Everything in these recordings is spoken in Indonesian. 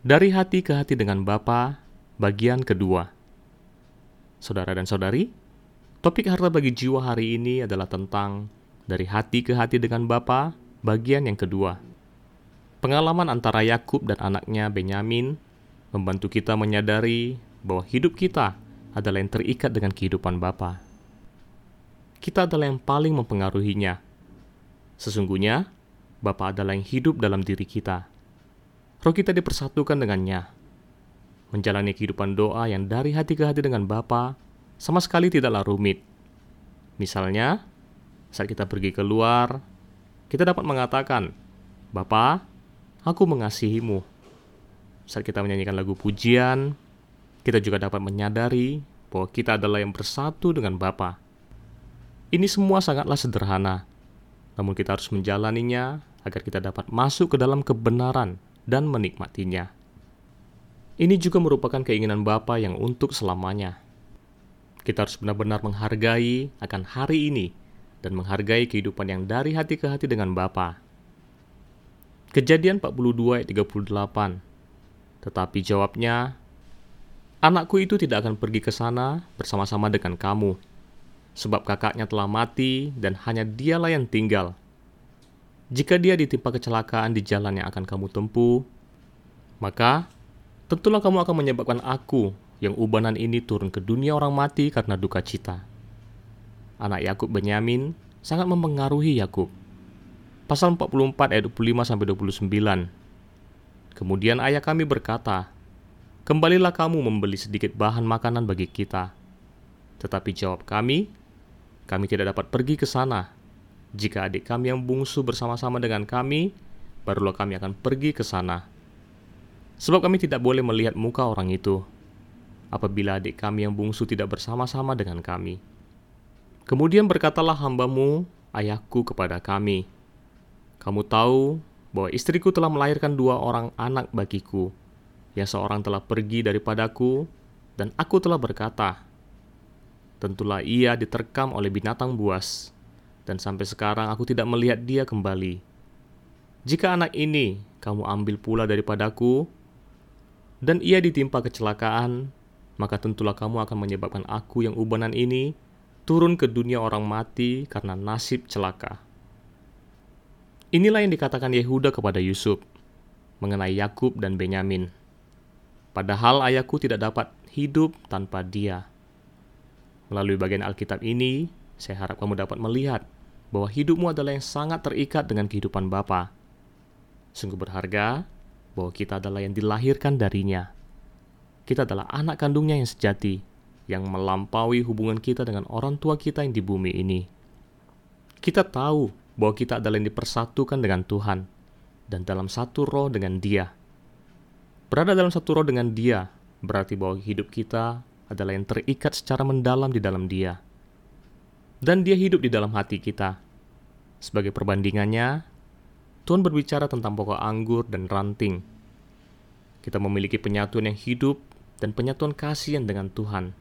Dari hati ke hati dengan Bapa, bagian kedua. Saudara dan saudari, topik harta bagi jiwa hari ini adalah tentang dari hati ke hati dengan Bapa, bagian yang kedua. Pengalaman antara Yakub dan anaknya Benyamin membantu kita menyadari bahwa hidup kita adalah yang terikat dengan kehidupan Bapa. Kita adalah yang paling mempengaruhinya. Sesungguhnya, Bapa adalah yang hidup dalam diri kita roh kita dipersatukan dengannya. Menjalani kehidupan doa yang dari hati ke hati dengan Bapa sama sekali tidaklah rumit. Misalnya, saat kita pergi keluar, kita dapat mengatakan, Bapa, aku mengasihimu. Saat kita menyanyikan lagu pujian, kita juga dapat menyadari bahwa kita adalah yang bersatu dengan Bapa. Ini semua sangatlah sederhana, namun kita harus menjalaninya agar kita dapat masuk ke dalam kebenaran dan menikmatinya. Ini juga merupakan keinginan Bapa yang untuk selamanya. Kita harus benar-benar menghargai akan hari ini dan menghargai kehidupan yang dari hati ke hati dengan Bapa. Kejadian 42 ayat 38. Tetapi jawabnya, Anakku itu tidak akan pergi ke sana bersama-sama dengan kamu, sebab kakaknya telah mati dan hanya dialah yang tinggal. Jika dia ditimpa kecelakaan di jalan yang akan kamu tempuh, maka tentulah kamu akan menyebabkan aku yang ubanan ini turun ke dunia orang mati karena duka cita. Anak Yakub Benyamin sangat mempengaruhi Yakub. Pasal 44 ayat 25 sampai 29. Kemudian ayah kami berkata, "Kembalilah kamu membeli sedikit bahan makanan bagi kita." Tetapi jawab kami, "Kami tidak dapat pergi ke sana jika adik kami yang bungsu bersama-sama dengan kami, barulah kami akan pergi ke sana. Sebab kami tidak boleh melihat muka orang itu, apabila adik kami yang bungsu tidak bersama-sama dengan kami. Kemudian berkatalah hambamu, ayahku kepada kami, Kamu tahu bahwa istriku telah melahirkan dua orang anak bagiku, yang seorang telah pergi daripadaku, dan aku telah berkata, Tentulah ia diterkam oleh binatang buas, dan sampai sekarang aku tidak melihat dia kembali. Jika anak ini kamu ambil pula daripadaku, dan ia ditimpa kecelakaan, maka tentulah kamu akan menyebabkan aku yang ubanan ini turun ke dunia orang mati karena nasib celaka. Inilah yang dikatakan Yehuda kepada Yusuf mengenai Yakub dan Benyamin. Padahal ayahku tidak dapat hidup tanpa dia. Melalui bagian Alkitab ini, saya harap kamu dapat melihat bahwa hidupmu adalah yang sangat terikat dengan kehidupan Bapa. Sungguh berharga bahwa kita adalah yang dilahirkan darinya. Kita adalah anak kandungnya yang sejati, yang melampaui hubungan kita dengan orang tua kita yang di bumi ini. Kita tahu bahwa kita adalah yang dipersatukan dengan Tuhan dan dalam satu roh dengan Dia. Berada dalam satu roh dengan Dia berarti bahwa hidup kita adalah yang terikat secara mendalam di dalam Dia dan dia hidup di dalam hati kita. Sebagai perbandingannya, Tuhan berbicara tentang pokok anggur dan ranting. Kita memiliki penyatuan yang hidup dan penyatuan kasihan dengan Tuhan.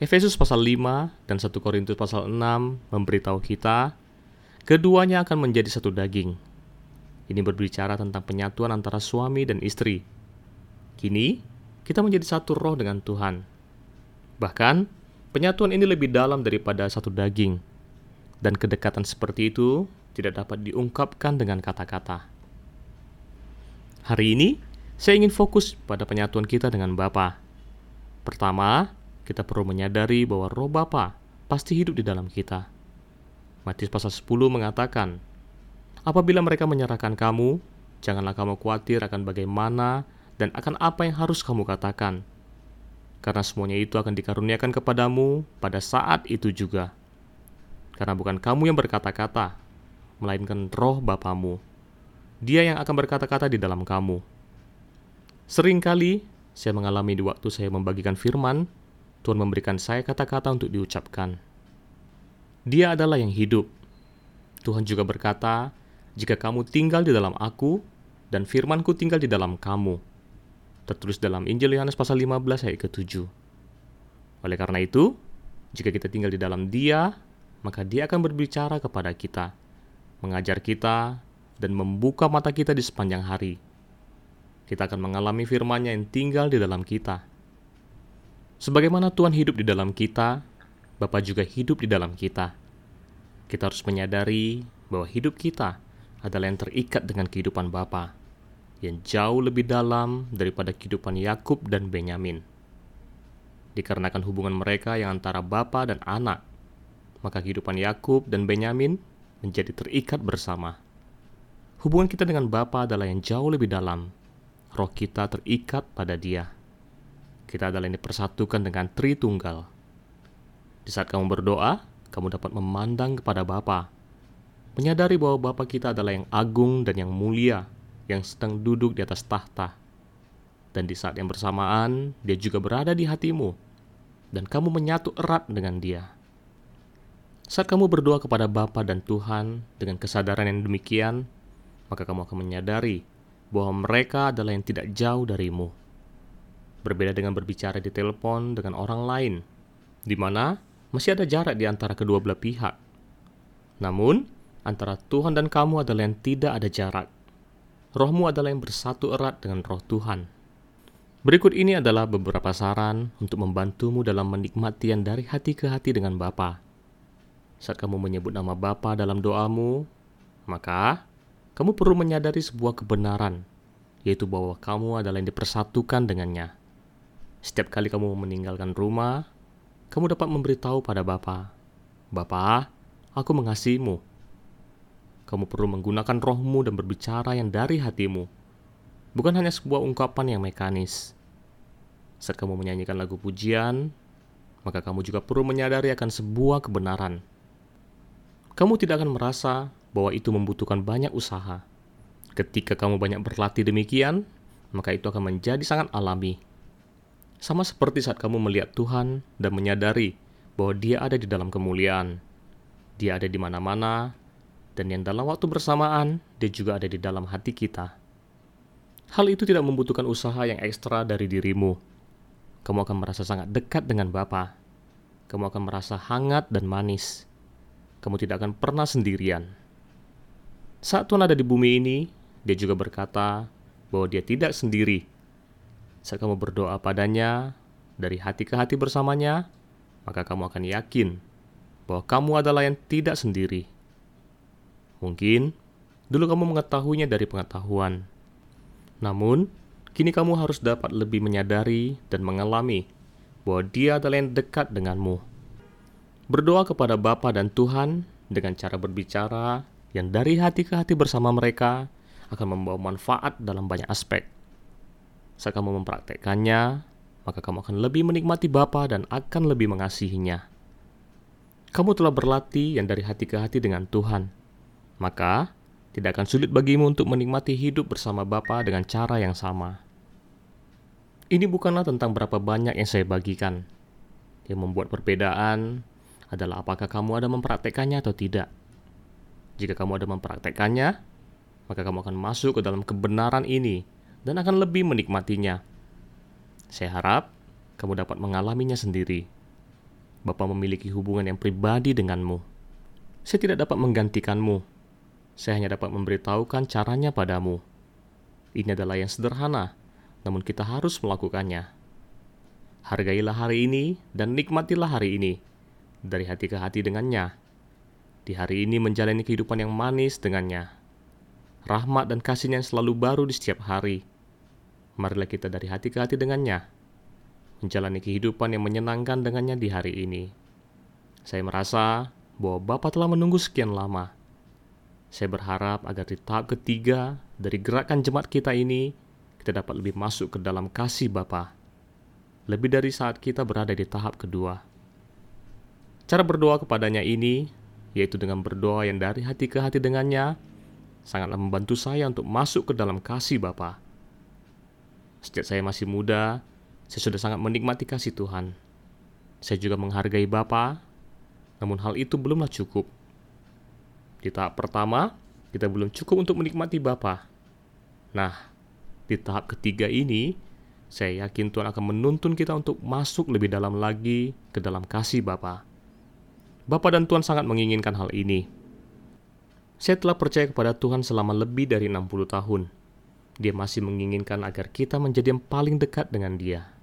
Efesus pasal 5 dan 1 Korintus pasal 6 memberitahu kita, keduanya akan menjadi satu daging. Ini berbicara tentang penyatuan antara suami dan istri. Kini, kita menjadi satu roh dengan Tuhan. Bahkan, Penyatuan ini lebih dalam daripada satu daging, dan kedekatan seperti itu tidak dapat diungkapkan dengan kata-kata. Hari ini, saya ingin fokus pada penyatuan kita dengan Bapa. Pertama, kita perlu menyadari bahwa roh Bapa pasti hidup di dalam kita. Matius pasal 10 mengatakan, Apabila mereka menyerahkan kamu, janganlah kamu khawatir akan bagaimana dan akan apa yang harus kamu katakan, karena semuanya itu akan dikaruniakan kepadamu pada saat itu juga. Karena bukan kamu yang berkata-kata, melainkan roh Bapamu. Dia yang akan berkata-kata di dalam kamu. Seringkali saya mengalami di waktu saya membagikan firman, Tuhan memberikan saya kata-kata untuk diucapkan. Dia adalah yang hidup. Tuhan juga berkata, jika kamu tinggal di dalam aku, dan firmanku tinggal di dalam kamu, tertulis dalam Injil Yohanes pasal 15 ayat ke-7. Oleh karena itu, jika kita tinggal di dalam Dia, maka Dia akan berbicara kepada kita, mengajar kita, dan membuka mata kita di sepanjang hari. kita akan mengalami firman-Nya yang tinggal di dalam kita. Sebagaimana Tuhan hidup di dalam kita, Bapa juga hidup di dalam kita. Kita harus menyadari bahwa hidup kita adalah yang terikat dengan kehidupan Bapa, yang jauh lebih dalam daripada kehidupan Yakub dan Benyamin. Dikarenakan hubungan mereka yang antara Bapa dan anak, maka kehidupan Yakub dan Benyamin menjadi terikat bersama. Hubungan kita dengan Bapa adalah yang jauh lebih dalam. Roh kita terikat pada Dia. Kita adalah yang dipersatukan dengan Tritunggal. Di saat kamu berdoa, kamu dapat memandang kepada Bapa, menyadari bahwa Bapa kita adalah yang agung dan yang mulia, yang sedang duduk di atas tahta. Dan di saat yang bersamaan, Dia juga berada di hatimu, dan kamu menyatu erat dengan Dia. Saat kamu berdoa kepada Bapa dan Tuhan dengan kesadaran yang demikian, maka kamu akan menyadari bahwa mereka adalah yang tidak jauh darimu. Berbeda dengan berbicara di telepon dengan orang lain, di mana masih ada jarak di antara kedua belah pihak. Namun, antara Tuhan dan kamu adalah yang tidak ada jarak. Rohmu adalah yang bersatu erat dengan roh Tuhan. Berikut ini adalah beberapa saran untuk membantumu dalam menikmati yang dari hati ke hati dengan Bapa. Saat kamu menyebut nama Bapa dalam doamu, maka kamu perlu menyadari sebuah kebenaran, yaitu bahwa kamu adalah yang dipersatukan dengannya. Setiap kali kamu meninggalkan rumah, kamu dapat memberitahu pada Bapa, Bapa, aku mengasihimu. Kamu perlu menggunakan rohmu dan berbicara yang dari hatimu, bukan hanya sebuah ungkapan yang mekanis. Saat kamu menyanyikan lagu pujian, maka kamu juga perlu menyadari akan sebuah kebenaran. Kamu tidak akan merasa bahwa itu membutuhkan banyak usaha. Ketika kamu banyak berlatih demikian, maka itu akan menjadi sangat alami. Sama seperti saat kamu melihat Tuhan dan menyadari bahwa Dia ada di dalam kemuliaan. Dia ada di mana-mana, dan yang dalam waktu bersamaan, Dia juga ada di dalam hati kita. Hal itu tidak membutuhkan usaha yang ekstra dari dirimu. Kamu akan merasa sangat dekat dengan Bapa. Kamu akan merasa hangat dan manis. Kamu tidak akan pernah sendirian. Saat Tuhan ada di bumi ini, dia juga berkata bahwa dia tidak sendiri. Saat kamu berdoa padanya, dari hati ke hati bersamanya, maka kamu akan yakin bahwa kamu adalah yang tidak sendiri. Mungkin dulu kamu mengetahuinya dari pengetahuan, namun kini kamu harus dapat lebih menyadari dan mengalami bahwa Dia adalah yang dekat denganmu. Berdoa kepada Bapa dan Tuhan dengan cara berbicara yang dari hati ke hati bersama mereka akan membawa manfaat dalam banyak aspek. Saat kamu mempraktekkannya, maka kamu akan lebih menikmati Bapa dan akan lebih mengasihinya. Kamu telah berlatih yang dari hati ke hati dengan Tuhan, maka tidak akan sulit bagimu untuk menikmati hidup bersama Bapa dengan cara yang sama. Ini bukanlah tentang berapa banyak yang saya bagikan. Yang membuat perbedaan adalah apakah kamu ada mempraktekannya atau tidak. Jika kamu ada mempraktekannya, maka kamu akan masuk ke dalam kebenaran ini dan akan lebih menikmatinya. Saya harap kamu dapat mengalaminya sendiri. Bapak memiliki hubungan yang pribadi denganmu. Saya tidak dapat menggantikanmu. Saya hanya dapat memberitahukan caranya padamu. Ini adalah yang sederhana, namun kita harus melakukannya. Hargailah hari ini dan nikmatilah hari ini dari hati ke hati dengannya di hari ini menjalani kehidupan yang manis dengannya. Rahmat dan kasihnya yang selalu baru di setiap hari. Marilah kita dari hati ke hati dengannya, menjalani kehidupan yang menyenangkan dengannya di hari ini. Saya merasa bahwa Bapak telah menunggu sekian lama. Saya berharap agar di tahap ketiga dari gerakan jemaat kita ini, kita dapat lebih masuk ke dalam kasih Bapa. Lebih dari saat kita berada di tahap kedua. Cara berdoa kepadanya ini yaitu dengan berdoa yang dari hati ke hati dengannya, sangatlah membantu saya untuk masuk ke dalam kasih Bapa. Sejak saya masih muda, saya sudah sangat menikmati kasih Tuhan. Saya juga menghargai Bapa, namun hal itu belumlah cukup. Di tahap pertama, kita belum cukup untuk menikmati Bapa. Nah, di tahap ketiga ini, saya yakin Tuhan akan menuntun kita untuk masuk lebih dalam lagi ke dalam kasih Bapa. Bapak dan Tuhan sangat menginginkan hal ini. Saya telah percaya kepada Tuhan selama lebih dari 60 tahun. Dia masih menginginkan agar kita menjadi yang paling dekat dengan Dia.